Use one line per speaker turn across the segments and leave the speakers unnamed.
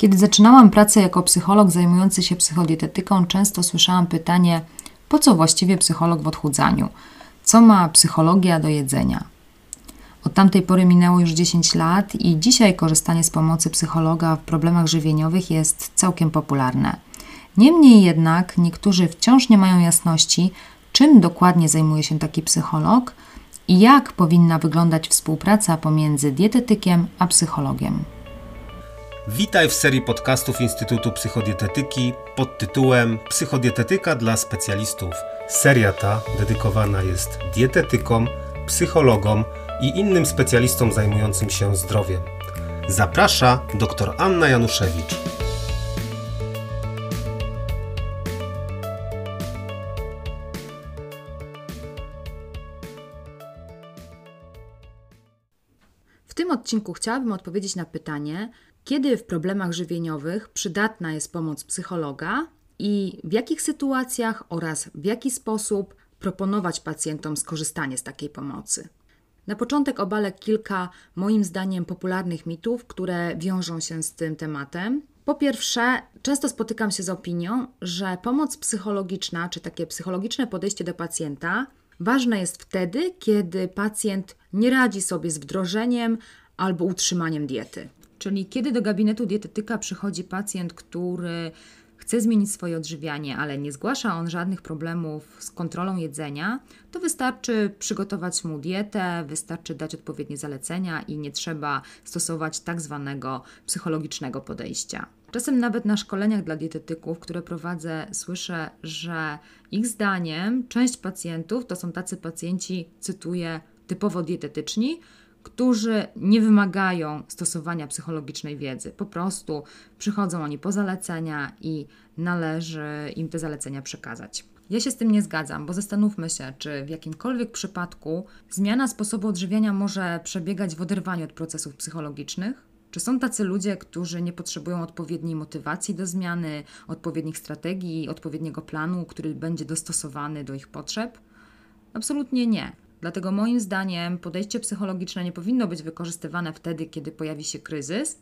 Kiedy zaczynałam pracę jako psycholog zajmujący się psychodietetyką, często słyszałam pytanie: po co właściwie psycholog w odchudzaniu? Co ma psychologia do jedzenia? Od tamtej pory minęło już 10 lat i dzisiaj korzystanie z pomocy psychologa w problemach żywieniowych jest całkiem popularne. Niemniej jednak niektórzy wciąż nie mają jasności, czym dokładnie zajmuje się taki psycholog i jak powinna wyglądać współpraca pomiędzy dietetykiem a psychologiem.
Witaj w serii podcastów Instytutu Psychodietetyki pod tytułem Psychodietetyka dla specjalistów. Seria ta dedykowana jest dietetykom, psychologom i innym specjalistom zajmującym się zdrowiem. Zaprasza dr Anna Januszewicz.
W tym odcinku chciałabym odpowiedzieć na pytanie, kiedy w problemach żywieniowych przydatna jest pomoc psychologa i w jakich sytuacjach oraz w jaki sposób proponować pacjentom skorzystanie z takiej pomocy. Na początek obalę kilka, moim zdaniem, popularnych mitów, które wiążą się z tym tematem. Po pierwsze, często spotykam się z opinią, że pomoc psychologiczna, czy takie psychologiczne podejście do pacjenta, ważne jest wtedy, kiedy pacjent nie radzi sobie z wdrożeniem albo utrzymaniem diety. Czyli kiedy do gabinetu dietetyka przychodzi pacjent, który chce zmienić swoje odżywianie, ale nie zgłasza on żadnych problemów z kontrolą jedzenia, to wystarczy przygotować mu dietę, wystarczy dać odpowiednie zalecenia i nie trzeba stosować tak zwanego psychologicznego podejścia. Czasem nawet na szkoleniach dla dietetyków, które prowadzę, słyszę, że ich zdaniem część pacjentów to są tacy pacjenci, cytuję, typowo dietetyczni, którzy nie wymagają stosowania psychologicznej wiedzy. Po prostu przychodzą oni po zalecenia i należy im te zalecenia przekazać. Ja się z tym nie zgadzam, bo zastanówmy się, czy w jakimkolwiek przypadku zmiana sposobu odżywiania może przebiegać w oderwaniu od procesów psychologicznych? Czy są tacy ludzie, którzy nie potrzebują odpowiedniej motywacji do zmiany, odpowiednich strategii, odpowiedniego planu, który będzie dostosowany do ich potrzeb? Absolutnie nie. Dlatego moim zdaniem podejście psychologiczne nie powinno być wykorzystywane wtedy, kiedy pojawi się kryzys,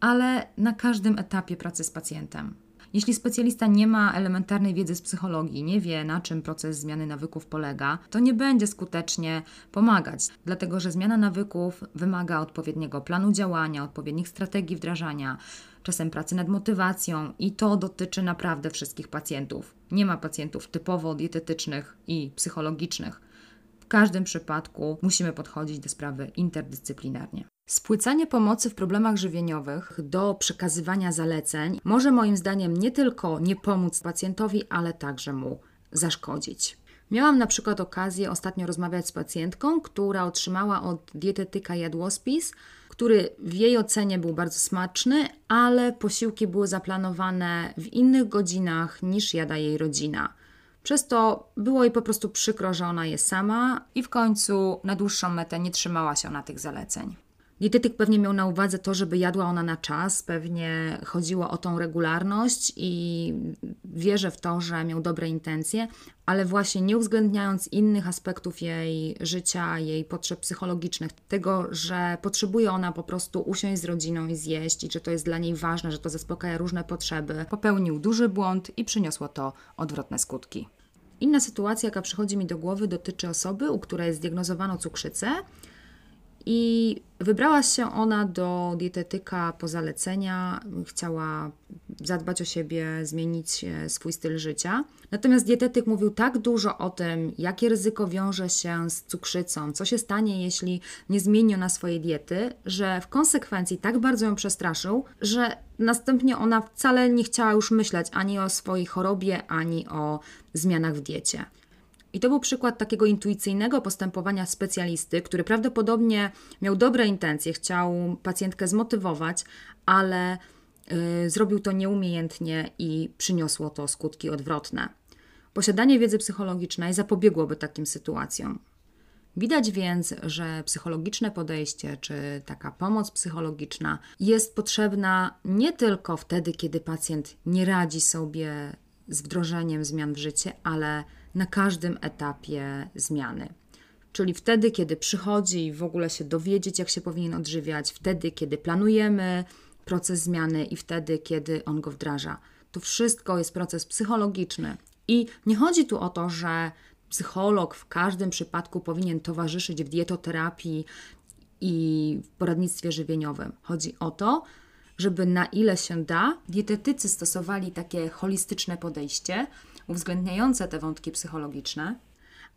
ale na każdym etapie pracy z pacjentem. Jeśli specjalista nie ma elementarnej wiedzy z psychologii, nie wie na czym proces zmiany nawyków polega, to nie będzie skutecznie pomagać, dlatego że zmiana nawyków wymaga odpowiedniego planu działania, odpowiednich strategii wdrażania, czasem pracy nad motywacją i to dotyczy naprawdę wszystkich pacjentów. Nie ma pacjentów typowo dietetycznych i psychologicznych. Każdym przypadku musimy podchodzić do sprawy interdyscyplinarnie. Spłycanie pomocy w problemach żywieniowych do przekazywania zaleceń może moim zdaniem nie tylko nie pomóc pacjentowi, ale także mu zaszkodzić. Miałam na przykład okazję ostatnio rozmawiać z pacjentką, która otrzymała od dietetyka jadłospis, który w jej ocenie był bardzo smaczny, ale posiłki były zaplanowane w innych godzinach niż jada jej rodzina. Przez to było jej po prostu przykro, że ona jest sama i w końcu na dłuższą metę nie trzymała się na tych zaleceń. Dietetyk pewnie miał na uwadze to, żeby jadła ona na czas, pewnie chodziło o tą regularność i wierzę w to, że miał dobre intencje, ale właśnie nie uwzględniając innych aspektów jej życia, jej potrzeb psychologicznych, tego, że potrzebuje ona po prostu usiąść z rodziną i zjeść i że to jest dla niej ważne, że to zaspokaja różne potrzeby, popełnił duży błąd i przyniosło to odwrotne skutki. Inna sytuacja, jaka przychodzi mi do głowy, dotyczy osoby, u której zdiagnozowano cukrzycę i wybrała się ona do dietetyka po zalecenia, chciała zadbać o siebie, zmienić swój styl życia. Natomiast dietetyk mówił tak dużo o tym, jakie ryzyko wiąże się z cukrzycą, co się stanie, jeśli nie zmieni ona swojej diety, że w konsekwencji tak bardzo ją przestraszył, że następnie ona wcale nie chciała już myśleć ani o swojej chorobie, ani o zmianach w diecie. I to był przykład takiego intuicyjnego postępowania specjalisty, który prawdopodobnie miał dobre intencje, chciał pacjentkę zmotywować, ale zrobił to nieumiejętnie i przyniosło to skutki odwrotne. Posiadanie wiedzy psychologicznej zapobiegłoby takim sytuacjom. Widać więc, że psychologiczne podejście czy taka pomoc psychologiczna jest potrzebna nie tylko wtedy, kiedy pacjent nie radzi sobie z wdrożeniem zmian w życie, ale na każdym etapie zmiany. Czyli wtedy, kiedy przychodzi w ogóle się dowiedzieć, jak się powinien odżywiać, wtedy, kiedy planujemy proces zmiany i wtedy, kiedy on go wdraża. To wszystko jest proces psychologiczny. I nie chodzi tu o to, że psycholog w każdym przypadku powinien towarzyszyć w dietoterapii i w poradnictwie żywieniowym. Chodzi o to, żeby na ile się da, dietetycy stosowali takie holistyczne podejście, uwzględniające te wątki psychologiczne,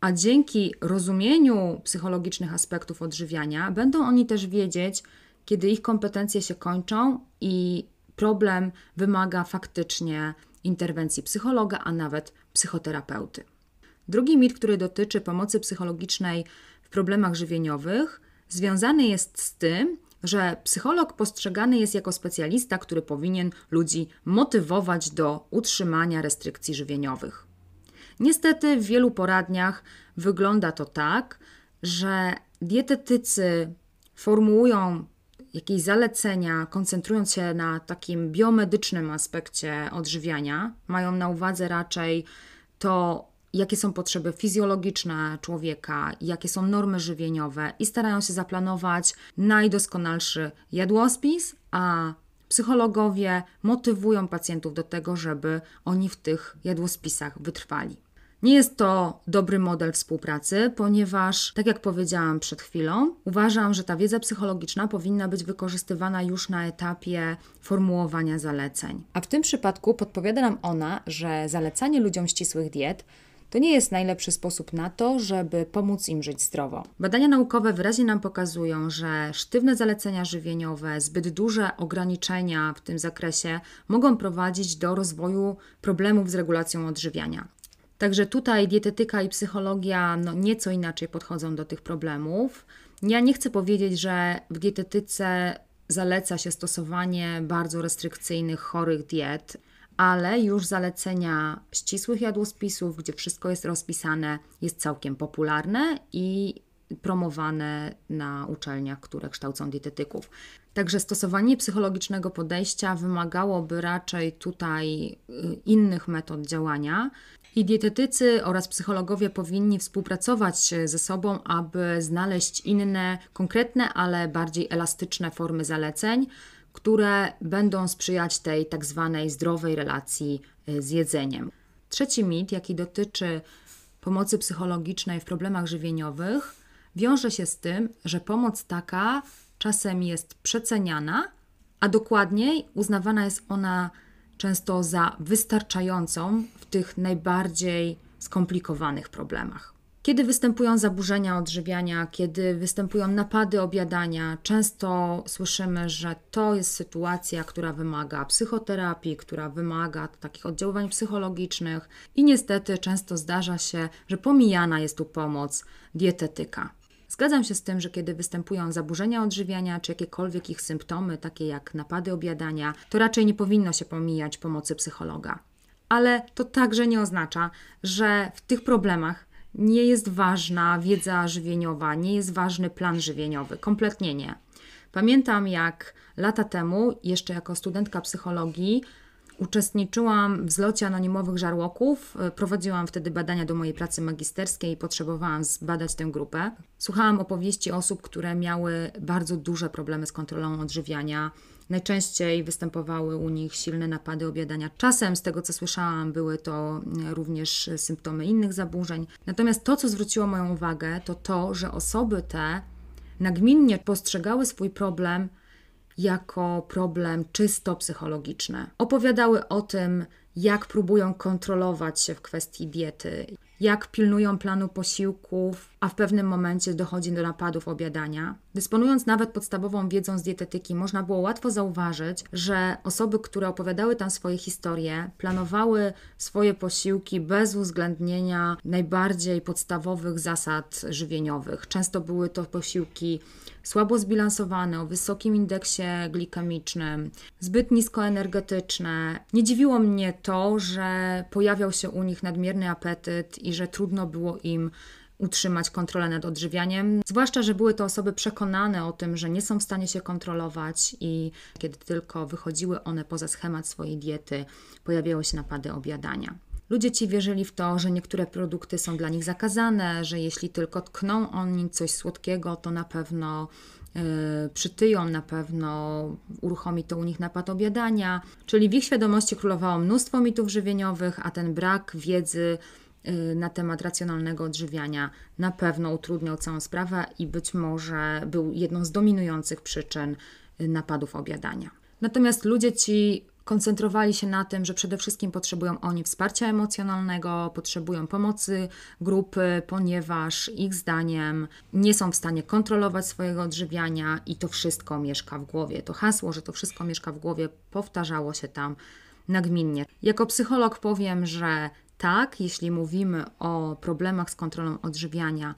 a dzięki rozumieniu psychologicznych aspektów odżywiania będą oni też wiedzieć, kiedy ich kompetencje się kończą i problem wymaga faktycznie interwencji psychologa, a nawet psychoterapeuty. Drugi mit, który dotyczy pomocy psychologicznej w problemach żywieniowych, związany jest z tym, że psycholog postrzegany jest jako specjalista, który powinien ludzi motywować do utrzymania restrykcji żywieniowych. Niestety w wielu poradniach wygląda to tak, że dietetycy formułują jakieś zalecenia, koncentrując się na takim biomedycznym aspekcie odżywiania, mają na uwadze raczej to, jakie są potrzeby fizjologiczne człowieka, jakie są normy żywieniowe i starają się zaplanować najdoskonalszy jadłospis, a psychologowie motywują pacjentów do tego, żeby oni w tych jadłospisach wytrwali. Nie jest to dobry model współpracy, ponieważ, tak jak powiedziałam przed chwilą, uważam, że ta wiedza psychologiczna powinna być wykorzystywana już na etapie formułowania zaleceń. A w tym przypadku podpowiada nam ona, że zalecanie ludziom ścisłych diet to nie jest najlepszy sposób na to, żeby pomóc im żyć zdrowo. Badania naukowe wyraźnie nam pokazują, że sztywne zalecenia żywieniowe, zbyt duże ograniczenia w tym zakresie mogą prowadzić do rozwoju problemów z regulacją odżywiania. Także tutaj dietetyka i psychologia no, nieco inaczej podchodzą do tych problemów. Ja nie chcę powiedzieć, że w dietetyce zaleca się stosowanie bardzo restrykcyjnych, chorych diet, ale już zalecenia ścisłych jadłospisów, gdzie wszystko jest rozpisane, jest całkiem popularne i promowane na uczelniach, które kształcą dietetyków. Także stosowanie psychologicznego podejścia wymagałoby raczej tutaj y, innych metod działania. I dietetycy oraz psychologowie powinni współpracować ze sobą, aby znaleźć inne, konkretne, ale bardziej elastyczne formy zaleceń, które będą sprzyjać tej tak zwanej zdrowej relacji y, z jedzeniem. Trzeci mit, jaki dotyczy pomocy psychologicznej w problemach żywieniowych, wiąże się z tym, że pomoc taka czasem jest przeceniana, a dokładniej uznawana jest ona często za wystarczającą w tych najbardziej skomplikowanych problemach. Kiedy występują zaburzenia odżywiania, kiedy występują napady objadania, często słyszymy, że to jest sytuacja, która wymaga psychoterapii, która wymaga takich oddziaływań psychologicznych, i niestety często zdarza się, że pomijana jest tu pomoc dietetyka. Zgadzam się z tym, że kiedy występują zaburzenia odżywiania czy jakiekolwiek ich symptomy, takie jak napady objadania, to raczej nie powinno się pomijać pomocy psychologa. Ale to także nie oznacza, że w tych problemach nie jest ważna wiedza żywieniowa, nie jest ważny plan żywieniowy. Kompletnie nie. Pamiętam, jak lata temu, jeszcze jako studentka psychologii, Uczestniczyłam w zlocie anonimowych żarłoków. E, prowadziłam wtedy badania do mojej pracy magisterskiej i potrzebowałam zbadać tę grupę. Słuchałam opowieści osób, które miały bardzo duże problemy z kontrolą odżywiania. Najczęściej występowały u nich silne napady objadania. Czasem, z tego co słyszałam, były to e, również symptomy innych zaburzeń. Natomiast to, co zwróciło moją uwagę, to to, że osoby te nagminnie postrzegały swój problem jako problem czysto psychologiczny. Opowiadały o tym, jak próbują kontrolować się w kwestii diety, jak pilnują planu posiłków, a w pewnym momencie dochodzi do napadów obiadania. Dysponując nawet podstawową wiedzą z dietetyki, można było łatwo zauważyć, że osoby, które opowiadały tam swoje historie, planowały swoje posiłki bez uwzględnienia najbardziej podstawowych zasad żywieniowych. Często były to posiłki słabo zbilansowane, o wysokim indeksie glikemicznym, zbyt niskoenergetyczne. Nie dziwiło mnie to, że pojawiał się u nich nadmierny apetyt i że trudno było im utrzymać kontrolę nad odżywianiem. Zwłaszcza, że były to osoby przekonane o tym, że nie są w stanie się kontrolować i kiedy tylko wychodziły one poza schemat swojej diety, pojawiały się napady objadania. Ludzie ci wierzyli w to, że niektóre produkty są dla nich zakazane, że jeśli tylko tkną oni coś słodkiego, to na pewno przytyją, na pewno uruchomi to u nich napad obiadania, czyli w ich świadomości królowało mnóstwo mitów żywieniowych, a ten brak wiedzy na temat racjonalnego odżywiania na pewno utrudniał całą sprawę i być może był jedną z dominujących przyczyn y, napadów obiadania. Natomiast ludzie ci koncentrowali się na tym, że przede wszystkim potrzebują oni wsparcia emocjonalnego, potrzebują pomocy grupy, ponieważ ich zdaniem nie są w stanie kontrolować swojego odżywiania i to wszystko mieszka w głowie. To hasło, że to wszystko mieszka w głowie, powtarzało się tam nagminnie. Jako psycholog powiem, że tak, jeśli mówimy o problemach z kontrolą odżywiania,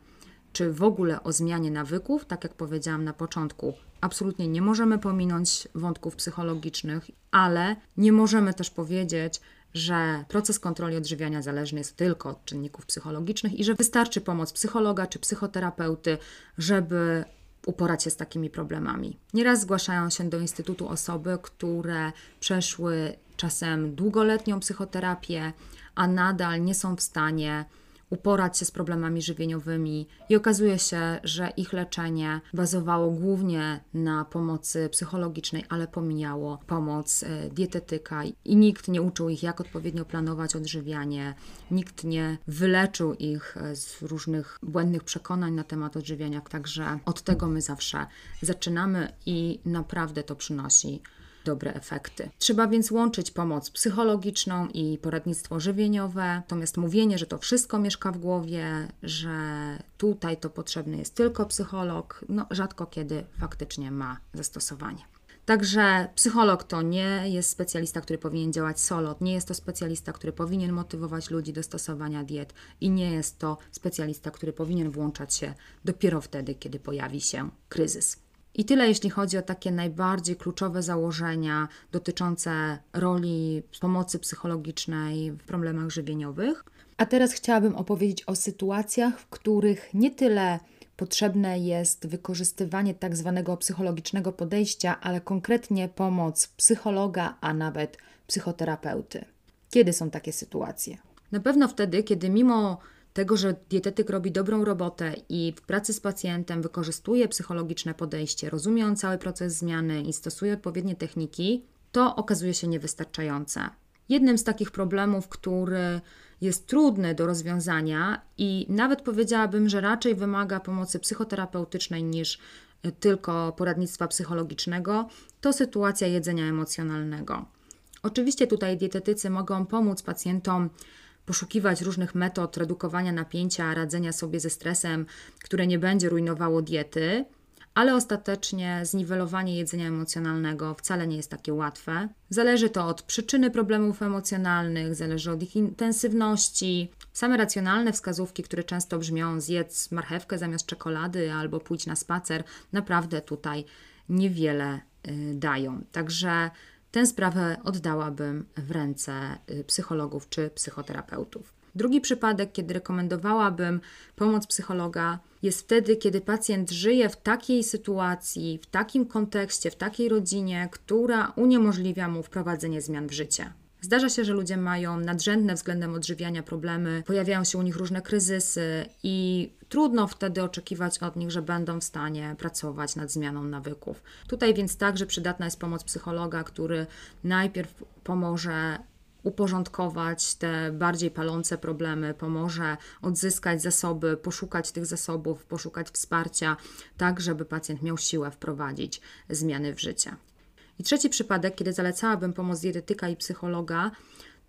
czy w ogóle o zmianie nawyków, tak jak powiedziałam na początku, absolutnie nie możemy pominąć wątków psychologicznych, ale nie możemy też powiedzieć, że proces kontroli odżywiania zależny jest tylko od czynników psychologicznych i że wystarczy pomoc psychologa czy psychoterapeuty, żeby uporać się z takimi problemami. Nieraz zgłaszają się do Instytutu osoby, które przeszły czasem długoletnią psychoterapię, a nadal nie są w stanie uporać się z problemami żywieniowymi. I okazuje się, że ich leczenie bazowało głównie na pomocy psychologicznej, ale pomijało pomoc e, dietetyka i nikt nie uczył ich, jak odpowiednio planować odżywianie, nikt nie wyleczył ich e, z różnych błędnych przekonań na temat odżywiania, także od tego my zawsze zaczynamy i naprawdę to przynosi dobre efekty. Trzeba więc łączyć pomoc psychologiczną i poradnictwo żywieniowe, natomiast mówienie, że to wszystko mieszka w głowie, że tutaj to potrzebny jest tylko psycholog, no rzadko kiedy faktycznie ma zastosowanie. Także psycholog to nie jest specjalista, który powinien działać solo, nie jest to specjalista, który powinien motywować ludzi do stosowania diet i nie jest to specjalista, który powinien włączać się dopiero wtedy, kiedy pojawi się kryzys. I tyle, jeśli chodzi o takie najbardziej kluczowe założenia dotyczące roli pomocy psychologicznej w problemach żywieniowych. A teraz chciałabym opowiedzieć o sytuacjach, w których nie tyle potrzebne jest wykorzystywanie tak zwanego psychologicznego podejścia, ale konkretnie pomoc psychologa, a nawet psychoterapeuty. Kiedy są takie sytuacje? Na pewno wtedy, kiedy mimo tego, że dietetyk robi dobrą robotę i w pracy z pacjentem wykorzystuje psychologiczne podejście, rozumie on cały proces zmiany i stosuje odpowiednie techniki, to okazuje się niewystarczające. Jednym z takich problemów, który jest trudny do rozwiązania i nawet powiedziałabym, że raczej wymaga pomocy psychoterapeutycznej niż tylko poradnictwa psychologicznego, to sytuacja jedzenia emocjonalnego. Oczywiście tutaj dietetycy mogą pomóc pacjentom poszukiwać różnych metod redukowania napięcia, radzenia sobie ze stresem, które nie będzie rujnowało diety, ale ostatecznie zniwelowanie jedzenia emocjonalnego wcale nie jest takie łatwe. Zależy to od przyczyny problemów emocjonalnych, zależy od ich intensywności. Same racjonalne wskazówki, które często brzmią zjedz marchewkę zamiast czekolady albo pójdź na spacer, naprawdę tutaj niewiele y, dają. Także Tę sprawę oddałabym w ręce y, psychologów czy psychoterapeutów. Drugi przypadek, kiedy rekomendowałabym pomoc psychologa, jest wtedy, kiedy pacjent żyje w takiej sytuacji, w takim kontekście, w takiej rodzinie, która uniemożliwia mu wprowadzenie zmian w życie. Zdarza się, że ludzie mają nadrzędne względem odżywiania problemy, pojawiają się u nich różne kryzysy i trudno wtedy oczekiwać od nich, że będą w stanie pracować nad zmianą nawyków. Tutaj więc także przydatna jest pomoc psychologa, który najpierw pomoże uporządkować te bardziej palące problemy, pomoże odzyskać zasoby, poszukać tych zasobów, poszukać wsparcia, tak żeby pacjent miał siłę wprowadzić zmiany w życie. I trzeci przypadek, kiedy zalecałabym pomoc dietetyka i psychologa,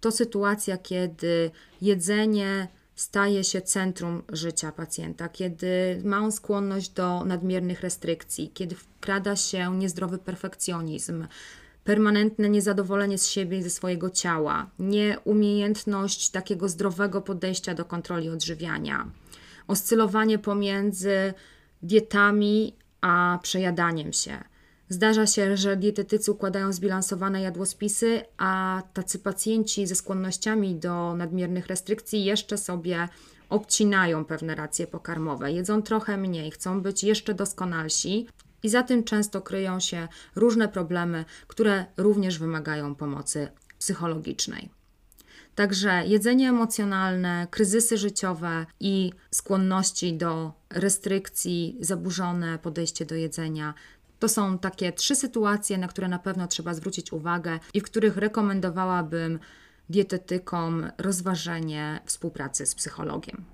to sytuacja, kiedy jedzenie staje się centrum życia pacjenta, kiedy ma on skłonność do nadmiernych restrykcji, kiedy wkrada się niezdrowy perfekcjonizm, permanentne niezadowolenie z siebie i ze swojego ciała, nieumiejętność takiego zdrowego podejścia do kontroli odżywiania, oscylowanie pomiędzy dietami a przejadaniem się Zdarza się, że dietetycy układają zbilansowane jadłospisy, a tacy pacjenci ze skłonnościami do nadmiernych restrykcji jeszcze sobie obcinają pewne racje pokarmowe, jedzą trochę mniej, chcą być jeszcze doskonalsi i za tym często kryją się różne problemy, które również wymagają pomocy psychologicznej. Także jedzenie emocjonalne, kryzysy życiowe i skłonności do restrykcji, zaburzone podejście do jedzenia. To są takie trzy sytuacje, na które na pewno trzeba zwrócić uwagę i w których rekomendowałabym dietetykom rozważenie współpracy z psychologiem.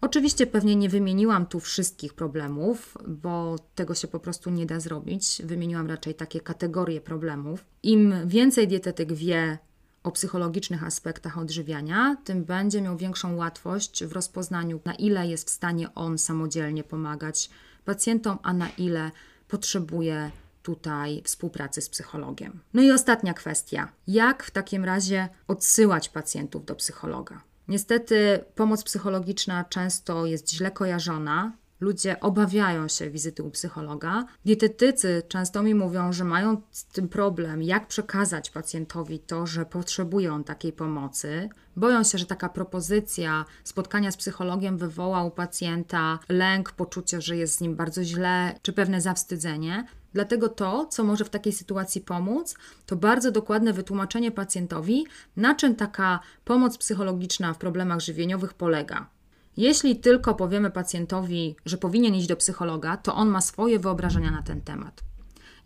Oczywiście pewnie nie wymieniłam tu wszystkich problemów, bo tego się po prostu nie da zrobić. Wymieniłam raczej takie kategorie problemów. Im więcej dietetyk wie o psychologicznych aspektach odżywiania, tym będzie miał większą łatwość w rozpoznaniu, na ile jest w stanie on samodzielnie pomagać pacjentom, a na ile potrzebuje tutaj współpracy z psychologiem. No i ostatnia kwestia: jak w takim razie odsyłać pacjentów do psychologa? Niestety pomoc psychologiczna często jest źle kojarzona. Ludzie obawiają się wizyty u psychologa. Dietetycy często mi mówią, że mają z tym problem, jak przekazać pacjentowi to, że potrzebuje on takiej pomocy. Boją się, że taka propozycja spotkania z psychologiem wywoła u pacjenta lęk, poczucie, że jest z nim bardzo źle, czy pewne zawstydzenie. Dlatego to, co może w takiej sytuacji pomóc, to bardzo dokładne wytłumaczenie pacjentowi, na czym taka pomoc psychologiczna w problemach żywieniowych polega. Jeśli tylko powiemy pacjentowi, że powinien iść do psychologa, to on ma swoje wyobrażenia na ten temat.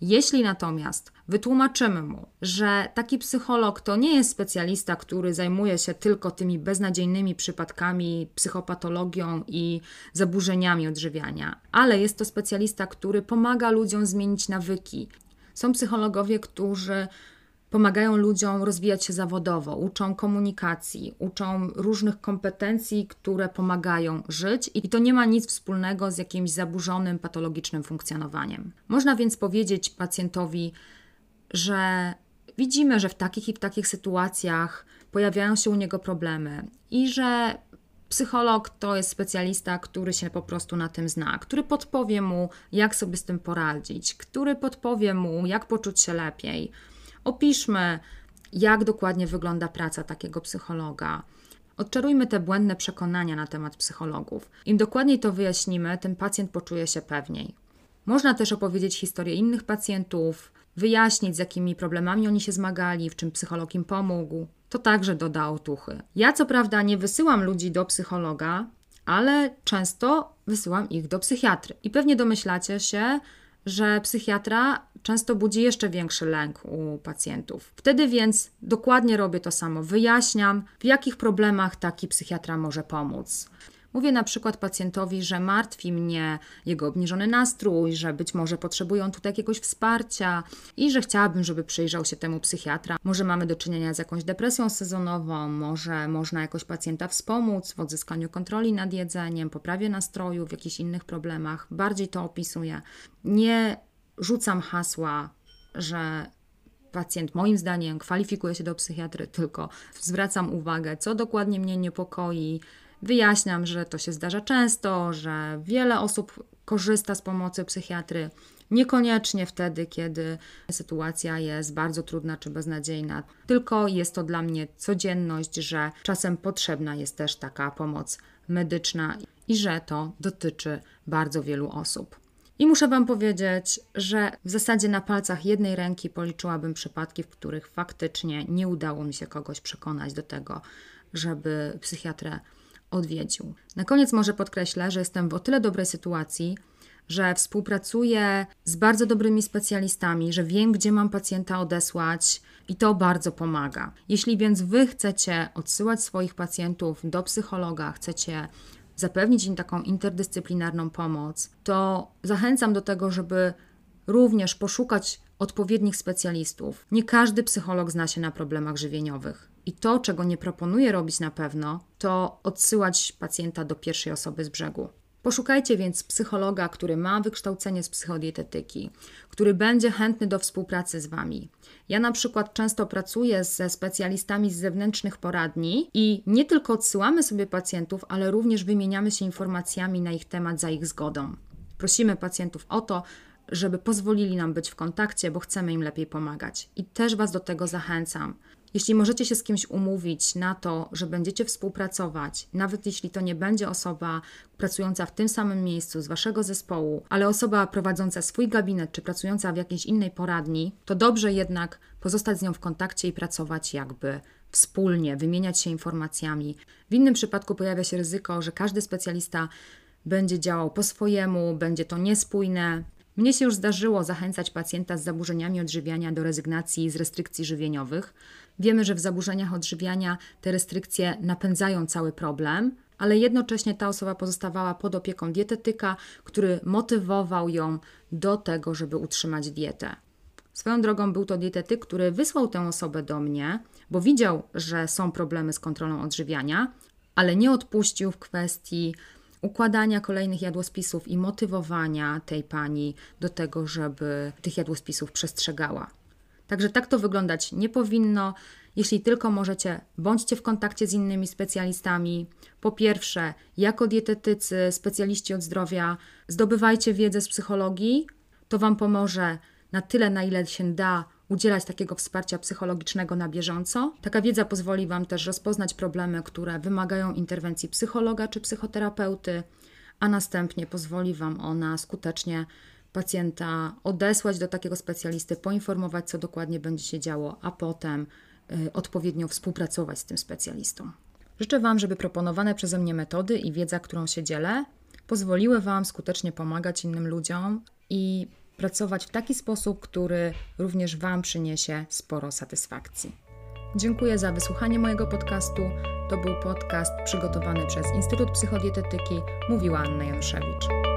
Jeśli natomiast wytłumaczymy mu, że taki psycholog to nie jest specjalista, który zajmuje się tylko tymi beznadziejnymi przypadkami, psychopatologią i zaburzeniami odżywiania, ale jest to specjalista, który pomaga ludziom zmienić nawyki. Są psychologowie, którzy pomagają ludziom rozwijać się zawodowo, uczą komunikacji, uczą różnych kompetencji, które pomagają żyć, i to nie ma nic wspólnego z jakimś zaburzonym, patologicznym funkcjonowaniem. Można więc powiedzieć pacjentowi, że widzimy, że w takich i w takich sytuacjach pojawiają się u niego problemy i że Psycholog to jest specjalista, który się po prostu na tym zna, który podpowie mu, jak sobie z tym poradzić, który podpowie mu, jak poczuć się lepiej. Opiszmy, jak dokładnie wygląda praca takiego psychologa. Odczarujmy te błędne przekonania na temat psychologów. Im dokładniej to wyjaśnimy, tym pacjent poczuje się pewniej. Można też opowiedzieć historię innych pacjentów, wyjaśnić, z jakimi problemami oni się zmagali, w czym psycholog im pomógł. To także doda otuchy. Ja co prawda nie wysyłam ludzi do psychologa, ale często wysyłam ich do psychiatry. I pewnie domyślacie się, że psychiatra często budzi jeszcze większy lęk u pacjentów. Wtedy więc dokładnie robię to samo. Wyjaśniam, w jakich problemach taki psychiatra może pomóc. Mówię na przykład pacjentowi, że martwi mnie jego obniżony nastrój, że być może potrzebuje on tutaj jakiegoś wsparcia i że chciałabym, żeby przyjrzał się temu psychiatra. Może mamy do czynienia z jakąś depresją sezonową, może można jakoś pacjenta wspomóc w odzyskaniu kontroli nad jedzeniem, poprawie nastroju, w jakichś innych problemach. Bardziej to opisuję. Nie rzucam hasła, że pacjent moim zdaniem kwalifikuje się do psychiatry, tylko zwracam uwagę, co dokładnie mnie niepokoi, Wyjaśniam, że to się zdarza często, że wiele osób korzysta z pomocy psychiatry. Niekoniecznie wtedy, kiedy sytuacja jest bardzo trudna czy beznadziejna, tylko jest to dla mnie codzienność, że czasem potrzebna jest też taka pomoc medyczna i że to dotyczy bardzo wielu osób. I muszę Wam powiedzieć, że w zasadzie na palcach jednej ręki policzyłabym przypadki, w których faktycznie nie udało mi się kogoś przekonać do tego, żeby psychiatrę odwiedził. Na koniec może podkreślę, że jestem w o tyle dobrej sytuacji, że współpracuję z bardzo dobrymi specjalistami, że wiem, gdzie mam pacjenta odesłać i to bardzo pomaga. Jeśli więc Wy chcecie odsyłać swoich pacjentów do psychologa, chcecie zapewnić im taką interdyscyplinarną pomoc, to zachęcam do tego, żeby również poszukać odpowiednich specjalistów. Nie każdy psycholog zna się na problemach żywieniowych. I to, czego nie proponuję robić na pewno, to odsyłać pacjenta do pierwszej osoby z brzegu. Poszukajcie więc psychologa, który ma wykształcenie z psychodietetyki, który będzie chętny do współpracy z Wami. Ja na przykład często pracuję ze specjalistami z zewnętrznych poradni i nie tylko odsyłamy sobie pacjentów, ale również wymieniamy się informacjami na ich temat za ich zgodą. Prosimy pacjentów o to, żeby pozwolili nam być w kontakcie, bo chcemy im lepiej pomagać. I też Was do tego zachęcam. Jeśli możecie się z kimś umówić na to, że będziecie współpracować, nawet jeśli to nie będzie osoba pracująca w tym samym miejscu z waszego zespołu, ale osoba prowadząca swój gabinet czy pracująca w jakiejś innej poradni, to dobrze jednak pozostać z nią w kontakcie i pracować jakby wspólnie, wymieniać się informacjami. W innym przypadku pojawia się ryzyko, że każdy specjalista będzie działał po swojemu, będzie to niespójne. Mnie się już zdarzyło zachęcać pacjenta z zaburzeniami odżywiania do rezygnacji z restrykcji żywieniowych. Wiemy, że w zaburzeniach odżywiania te restrykcje napędzają cały problem, ale jednocześnie ta osoba pozostawała pod opieką dietetyka, który motywował ją do tego, żeby utrzymać dietę. Swoją drogą był to dietetyk, który wysłał tę osobę do mnie, bo widział, że są problemy z kontrolą odżywiania, ale nie odpuścił w kwestii układania kolejnych jadłospisów i motywowania tej pani do tego, żeby tych jadłospisów przestrzegała. Także tak to wyglądać nie powinno. Jeśli tylko możecie, bądźcie w kontakcie z innymi specjalistami. Po pierwsze, jako dietetycy, specjaliści od zdrowia, zdobywajcie wiedzę z psychologii. To Wam pomoże na tyle, na ile się da, udzielać takiego wsparcia psychologicznego na bieżąco. Taka wiedza pozwoli Wam też rozpoznać problemy, które wymagają interwencji psychologa czy psychoterapeuty, a następnie pozwoli Wam ona skutecznie pacjenta odesłać do takiego specjalisty, poinformować, co dokładnie będzie się działo, a potem y, odpowiednio współpracować z tym specjalistą. Życzę Wam, żeby proponowane przeze mnie metody i wiedza, którą się dzielę, pozwoliły Wam skutecznie pomagać innym ludziom i pracować w taki sposób, który również Wam przyniesie sporo satysfakcji. Dziękuję za wysłuchanie mojego podcastu. To był podcast przygotowany przez Instytut Psychodietetyki. Mówiła Anna Januszewicz.